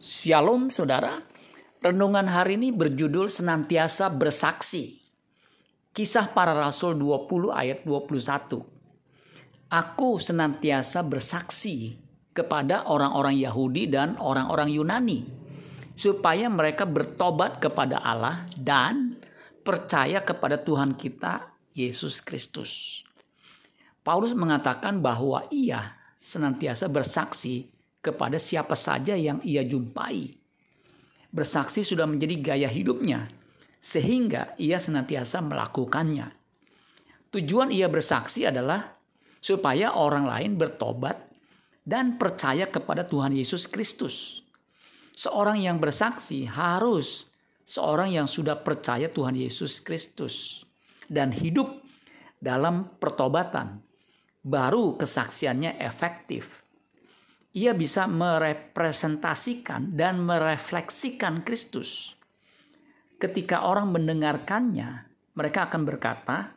Shalom saudara. Renungan hari ini berjudul senantiasa bersaksi. Kisah para Rasul 20 ayat 21. Aku senantiasa bersaksi kepada orang-orang Yahudi dan orang-orang Yunani supaya mereka bertobat kepada Allah dan percaya kepada Tuhan kita Yesus Kristus. Paulus mengatakan bahwa ia senantiasa bersaksi kepada siapa saja yang ia jumpai. Bersaksi sudah menjadi gaya hidupnya, sehingga ia senantiasa melakukannya. Tujuan ia bersaksi adalah supaya orang lain bertobat dan percaya kepada Tuhan Yesus Kristus. Seorang yang bersaksi harus seorang yang sudah percaya Tuhan Yesus Kristus dan hidup dalam pertobatan. Baru kesaksiannya efektif ia bisa merepresentasikan dan merefleksikan Kristus. Ketika orang mendengarkannya, mereka akan berkata,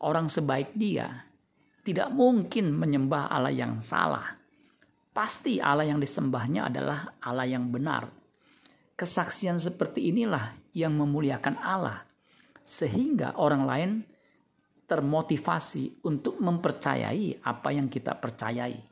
"Orang sebaik dia tidak mungkin menyembah Allah yang salah. Pasti Allah yang disembahnya adalah Allah yang benar." Kesaksian seperti inilah yang memuliakan Allah, sehingga orang lain termotivasi untuk mempercayai apa yang kita percayai.